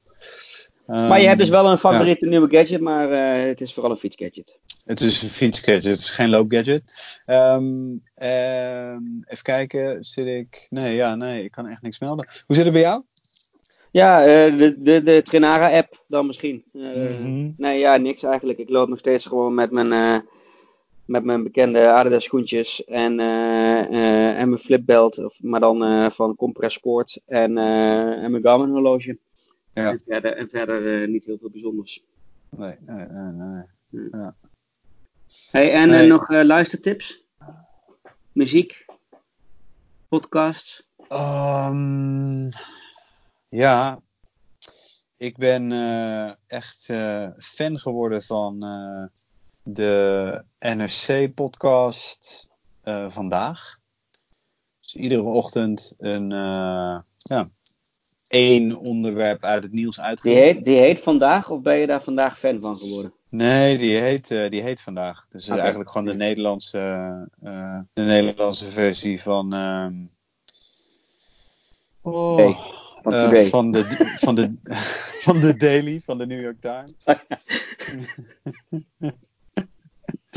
Maar je hebt dus Ehm, wel een favoriete nieuwe gadget, maar eh, het is vooral een fietsgadget. Het is een fietsgadget, het is geen loopgadget. Ehm, ehm, even kijken, zit ik... Nee, ja, nee, ik kan echt niks melden. Hoe zit het bij jou? Ja, eh, de, de, de Trinara-app dan misschien. Eh, Mhm. Nee, ja, niks eigenlijk. Ik loop nog steeds gewoon met mijn, met mijn bekende Adidas schoentjes en, en mijn flipbelt, of, maar dan van Compress Sport en, en mijn Garmin horloge. Ja. En verder, en verder eh, niet heel veel bijzonders. Nee, nee, nee. nee. Hey, en eh, Nee. nog eh, luistertips? Muziek? Podcasts? Ehm, ja, ik ben echt fan geworden van de NRC-podcast vandaag. Dus iedere ochtend een ja, één onderwerp uit het nieuws Die uitgevoerd. heet, die heet vandaag, of ben je daar vandaag fan van geworden? Nee, die heet, eh, die heet vandaag. Dus Oké. eigenlijk gewoon de Nederlandse, eh, de Nederlandse versie van. ehm, oh, Hey, van eh, Today. van, de, van, de, van de Daily van de New York Times.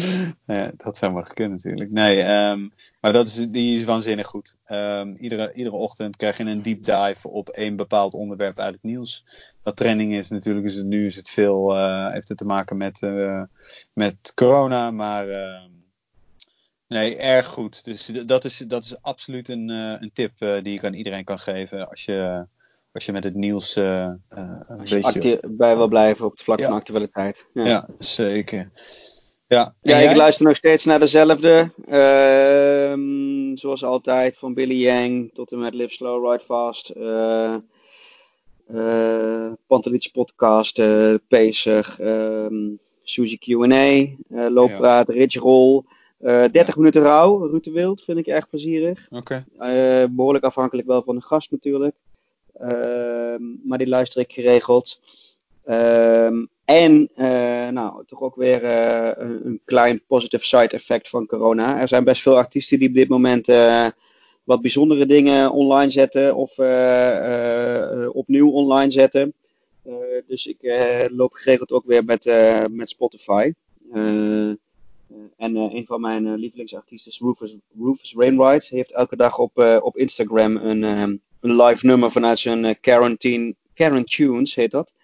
ja, dat zou maar gekund natuurlijk. Nee, ehm, maar dat is, die is waanzinnig goed. Ehm, iedere, iedere ochtend krijg je een deep dive op één bepaald onderwerp uit het nieuws. Wat trending is, natuurlijk is het nu is het veel, eh, heeft het te maken met, eh, met corona, maar ehm, nee, erg goed. Dus dat is, dat is absoluut een, eh, een tip die ik aan iedereen kan geven als je, als je met het nieuws eh, een Als je beetje... bij wil blijven op het vlak Ja. van actualiteit. Ja. Ja, zeker. Ja, Ja, ik luister nog steeds naar dezelfde. Ehm, zoals altijd, van Billy Yang tot en met Live Slow, Ride Fast. eh Pantelic podcast, eh Pacer, ehm Suzy Q&A, looppraat, Rich Roll. 30 minuten rouw, Ruud de Wild, vind ik erg plezierig. Oké. behoorlijk afhankelijk wel van de gast natuurlijk. Ehm, maar die luister ik geregeld. En nou, toch ook weer een, een, klein positive side effect van corona. Er zijn best veel artiesten die op dit moment wat bijzondere dingen online zetten of opnieuw online zetten. dus ik loop geregeld ook weer met, met Spotify. en een van mijn lievelingsartiesten, Rufus, Rufus Rainwright, heeft elke dag op, op Instagram een, een live nummer vanuit zijn quarantine, Tunes heet dat.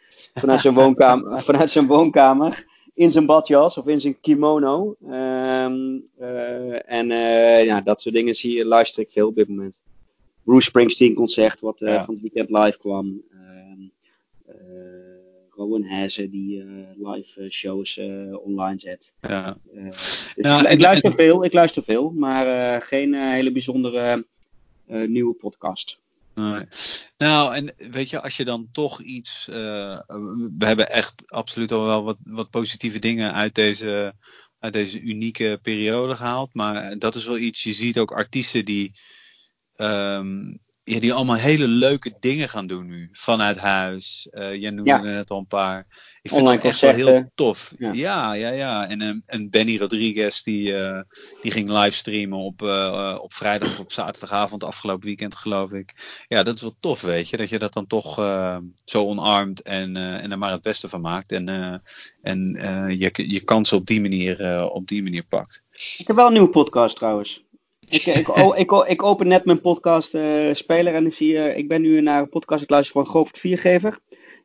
Vanuit zijn woonkamer, vanuit zijn woonkamer in zijn badjas of in zijn kimono. Um, uh, en uh, ja, dat soort dingen zie je, luister ik veel op dit moment. Bruce Springsteen concert, wat uh, ja. van het weekend live kwam. Rowan Hazen die live shows online zet. Ja. Dus nou, ik, luister veel, ik luister veel, maar geen hele bijzondere nieuwe podcast. Nou, en weet je, als je dan toch iets. Uh, we hebben echt absoluut al wel wat, wat positieve dingen uit deze, uit deze unieke periode gehaald. Maar dat is wel iets. Je ziet ook artiesten die. Um, ja, die allemaal hele leuke dingen gaan doen nu. Vanuit huis. Uh, jij noemde ja. er net al een paar. Ik vind Online het echt wel heel tof. Ja, ja, ja. ja. En, um, en Benny Rodriguez die, uh, die ging livestreamen op, uh, op vrijdag of op zaterdagavond afgelopen weekend geloof ik. Ja, dat is wel tof weet je. Dat je dat dan toch zo omarmt en, en er maar het beste van maakt. En, en je, je kansen op die, manier, op die manier pakt. Ik heb wel een nieuwe podcast trouwens. Ik, ik, ik, ik, open net mijn podcast uh, speler en ik zie, uh, ik ben nu naar een podcast ik luister van Govert Viergever.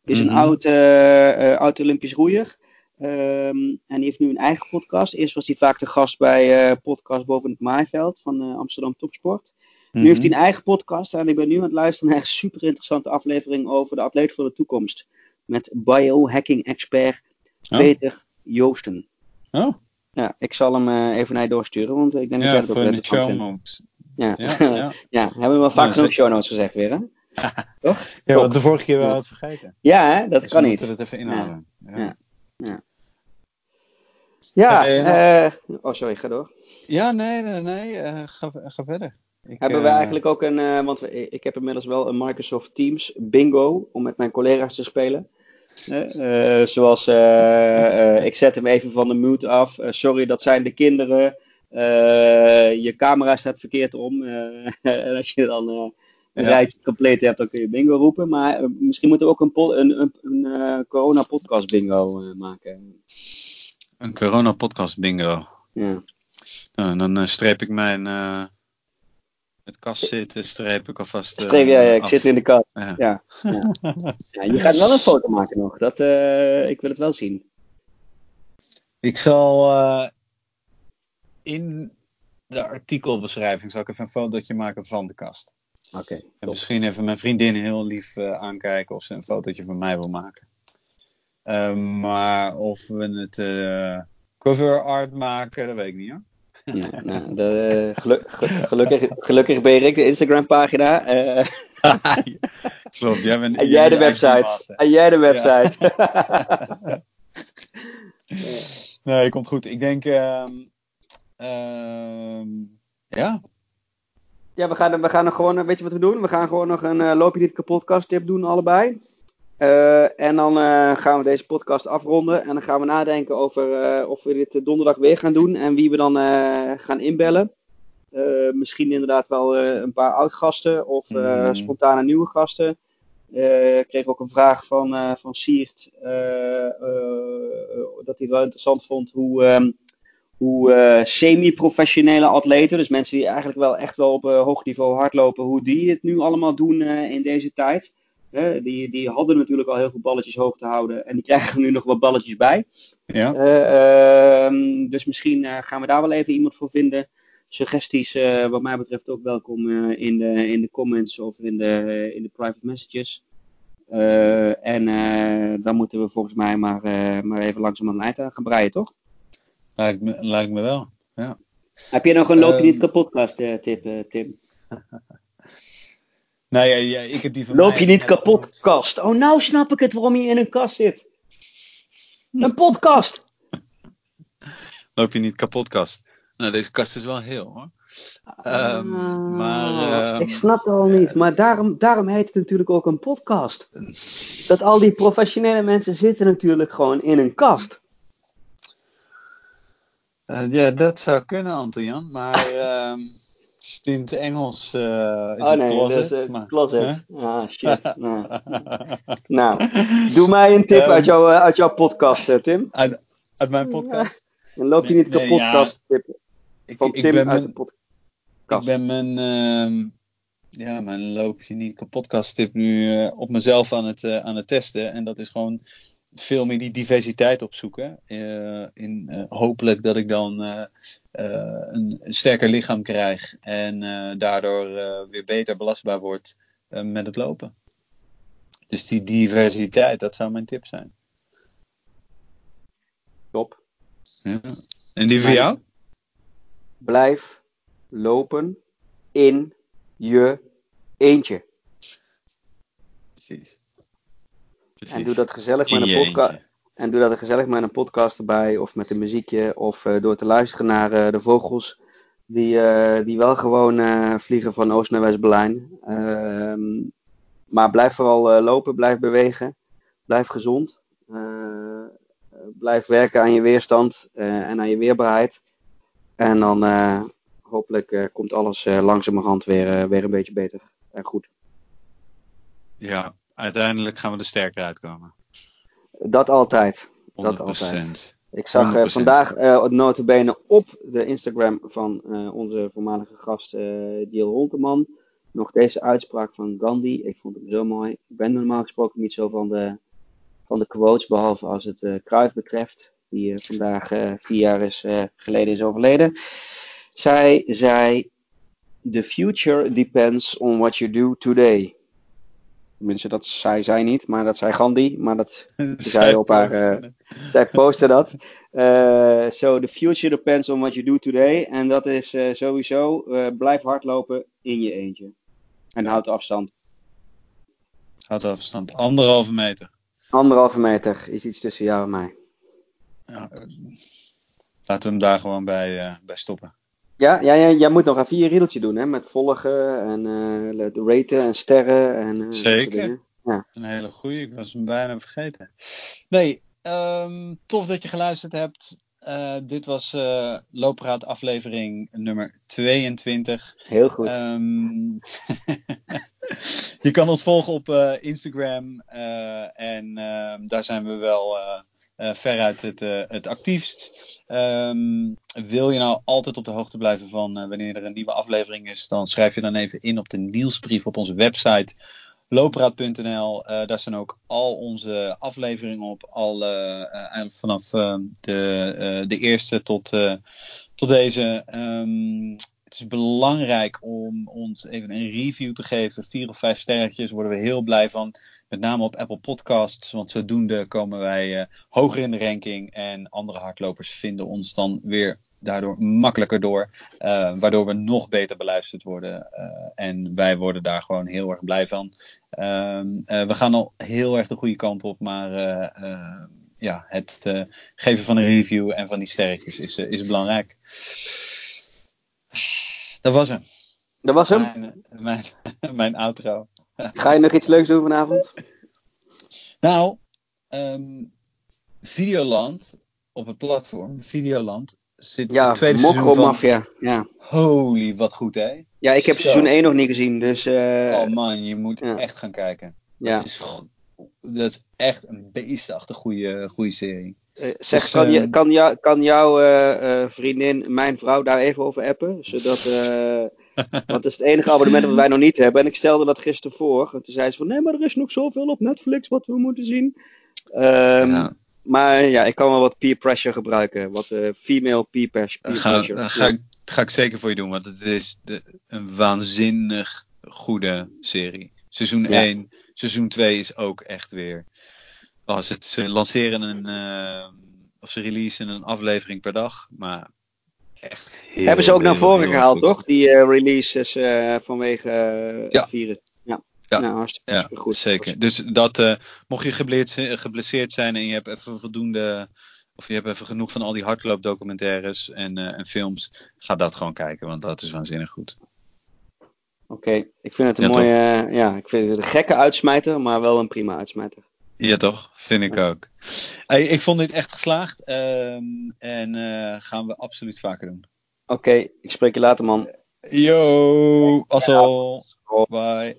Die is een mm -hmm. oud, uh, oud Olympisch roeier. Um, en die heeft nu een eigen podcast. Eerst was hij vaak de gast bij podcast Boven het Maaiveld van Amsterdam Topsport. Mm -hmm. Nu heeft hij een eigen podcast en ik ben nu aan het luisteren naar een super interessante aflevering over de atleet van de toekomst. Met biohacking expert Peter Joosten. Oh. Ja, ik zal hem uh, even naar je doorsturen, want ik denk dat jij het ook leuk show notes. Ja. Ja, ja. ja, hebben we wel vaak zo'n show notes gezegd weer, hè? Toch? Ja, want de vorige keer wel het vergeten. Ja, hè? dat dus kan we niet. moeten het even inhalen. Ja. Ja. ja. uh, oh, sorry, ga door. Ja, nee, nee, nee. Uh, ga, ga verder. Ik, Hebben we eigenlijk ook een, uh, want we, ik heb inmiddels wel een Microsoft Teams bingo om met mijn collega's te spelen. Uh, zoals, uh, uh, ik zet hem even van de mute af. sorry, dat zijn de kinderen. je camera staat verkeerd om. en als je dan een ja. rijtje compleet hebt, dan kun je bingo roepen. Maar misschien moeten we ook een, een, een, een corona-podcast bingo maken. Een corona-podcast bingo. Ja. Nou, dan streep ik mijn met kast zitten, streep ik alvast. Streep, ja, ja, ik af. zit in de kast. Ja. Ja, ja. ja. je gaat wel een foto maken nog. Dat, uh, ik wil het wel zien. Ik zal uh, in de artikelbeschrijving zal ik even een fotootje maken van de kast. Oké. Okay, en misschien even mijn vriendin heel lief uh, aankijken of ze een fotootje van mij wil maken. maar of we het cover art maken, dat weet ik niet hoor. Ja, nou, de, geluk, gelukkig, gelukkig ben ik de Instagram pagina. Uh, Klopt, jij bent. En jij de website. En jij de website. Ja. nee, komt goed. Ik denk, uh, uh, ja. Ja, we gaan, we gaan nog gewoon, weet je wat we doen? We gaan gewoon nog een uh, Loop je niet kapot tip doen, allebei. Uh, en dan uh, gaan we deze podcast afronden. En dan gaan we nadenken over uh, of we dit donderdag weer gaan doen. En wie we dan gaan inbellen. misschien inderdaad wel een paar oud-gasten. Of mm. spontane nieuwe gasten. ik kreeg ook een vraag van, van Siert. dat hij het wel interessant vond hoe, um, hoe semi-professionele atleten. Dus mensen die eigenlijk wel echt wel op hoog niveau hardlopen. Hoe die het nu allemaal doen in deze tijd. Hè, die, die hadden natuurlijk al heel veel balletjes hoog te houden. En die krijgen er nu nog wat balletjes bij. Ja. Uh, dus misschien uh, gaan we daar wel even iemand voor vinden. Suggesties, uh, wat mij betreft, ook welkom in, de, in de comments of in de, in de private messages. en dan moeten we volgens mij maar, maar even langzaam aan het eind gaan breien, toch? Lijkt me, lijkt me wel, ja. Heb je nog een loopje niet kapot tip, Tim? Nou ja, ja, ik heb die van Loop je niet kapot, kast? Oh, nou snap ik het waarom je in een kast zit. Een podcast. Loop je niet kapotkast. Nou, deze kast is wel heel hoor. Um, Ah, maar, ehm, ik snap het al niet. Maar daarom, daarom heet het natuurlijk ook een podcast. Dat al die professionele mensen zitten natuurlijk gewoon in een kast. eh, ja, dat zou kunnen, Anton-Jan. Maar ehm, het is in het Engels eh is oh het nee, closet. dat is eh, maar, closet. hè? Ah, shit. nou. nou, doe mij een tip Ehm, uit, jouw, eh, uit jouw podcast, Tim. uit, uit mijn podcast. Dan loop je niet nee, kapot, ja. podcast tip Ik, van ik Tim ben uit de mijn, podcast. ik ben mijn, ehm, ja, mijn loop je niet kapotkast tip nu eh, op mezelf aan het, eh, aan het testen. En dat is gewoon veel meer die diversiteit opzoeken. Eh, in, eh, hopelijk dat ik dan eh, een, een sterker lichaam krijg. En daardoor weer beter belastbaar word met het lopen. Dus die diversiteit, dat zou mijn tip zijn. Top. Ja. En die voor jou? Blijf lopen in je eentje. Precies. En doe dat gezellig met een podcast. En doe dat gezellig met een podcast erbij, of met een muziekje, of eh, door te luisteren naar eh, de vogels die, eh, die wel gewoon vliegen van Oost naar West-Berlijn. Ehm, maar blijf vooral lopen, blijf bewegen, blijf gezond. Blijf werken aan je weerstand en aan je weerbaarheid. En dan hopelijk komt alles langzamerhand weer, weer een beetje beter en goed. Ja, uiteindelijk gaan we er sterker uitkomen. Dat altijd. 100%. Dat altijd. Ik zag 100%. vandaag eh notabene op de Instagram van eh, onze voormalige gast eh Jill Honteman nog deze uitspraak van Gandhi. Ik vond hem zo mooi. Ik ben normaal gesproken niet zo van de, van de quotes, behalve als het Cruyff betreft, die vandaag vier jaar is, geleden is overleden. Zij zei, the future depends on what you do today. Tenminste, dat zei zij niet, maar dat zei Gandhi. Maar dat zei op haar, eh, zij postte dat. Eh, so the future depends on what you do today. En dat is eh, sowieso, blijf hardlopen in je eentje. En houd afstand. Houd afstand. Anderhalve meter. Anderhalve meter is iets tussen jou en mij. Ja, laten we hem daar gewoon bij, bij stoppen. Ja, ja, ja, jij moet nog even je riedeltje doen, hè? Met volgen en de raten en sterren. En, eh, Zeker. Ja. Een hele goeie. Ik was hem bijna vergeten. Nee, ehm, tof dat je geluisterd hebt. Eh, dit was eh Loopraad aflevering nummer 22. Heel goed. Ehm, je kan ons volgen op Instagram. en ehm, daar zijn we wel eh, veruit het, eh, het actiefst. Ehm, wil je nou altijd op de hoogte blijven van eh, wanneer er een nieuwe aflevering is, dan schrijf je dan even in op de nieuwsbrief op onze website loopraad.nl. Daar staan ook al onze afleveringen op. Al, eigenlijk vanaf eh, de, de eerste tot, tot deze. Ehm, het is belangrijk om ons even een review te geven. Vier of vijf sterretjes, worden we heel blij van. Met name op Apple Podcasts, want zodoende komen wij eh, hoger in de ranking. En andere hardlopers vinden ons dan weer daardoor makkelijker door. eh, waardoor we nog beter beluisterd worden. eh, en wij worden daar gewoon heel erg blij van. Ehm, eh, we gaan al heel erg de goede kant op, maar ja, het geven van een review en van die sterretjes is, is belangrijk. Dat was hem. Dat was hem. Mijn, mijn, mijn outro. Ga je nog iets leuks doen vanavond? Nou, ehm, Videoland op het platform, Videoland, zit Ja, het tweede seizoen van... Mokromafia. Ja. Holy, wat goed hè? ja, ik heb Zo. seizoen 1 nog niet gezien, dus... eh, oh man, je moet ja. echt gaan kijken. ja. Dat, is, dat is echt een beestachtig goede, goede serie. Eh, zeg, Dus, kan, ehm, je, kan, jou, kan jouw eh, vriendin mijn vrouw daar even over appen? Zodat, want dat is het enige abonnement dat wij nog niet hebben. En ik stelde dat gisteren voor. En toen zei ze van, nee, maar er is nog zoveel op Netflix wat we moeten zien. Ehm, Ja. Maar ja, ik kan wel wat peer pressure gebruiken. Wat eh, female peer, Dat ga, pressure. dat ga, ik, dat ga ik zeker voor je doen, want het is de, een waanzinnig goede serie. Seizoen Ja. 1, seizoen 2 is ook echt weer. Als het, ze lanceren een. eh, of ze releasen een aflevering per dag, maar echt heel, Hebben ze ook naar voren gehaald, goed. toch? Die eh, releases eh, vanwege eh, Ja. het virus. Ja, Ja. Nou, hartstikke, Ja, goed. zeker. Dus dat, mocht je geblesseerd, zijn en je hebt even voldoende, of je hebt even genoeg van al die hardloopdocumentaires en, en films, ga dat gewoon kijken, want dat is waanzinnig goed. Oké, ik vind het een mooie, ja, ik vind het een gekke uitsmijter, maar wel een prima uitsmijter. Ja, toch? Vind ik ook. Hey, ik vond dit echt geslaagd um, en uh, gaan we absoluut vaker doen. Oké, ik spreek je later, man. Yo, assel. Bye.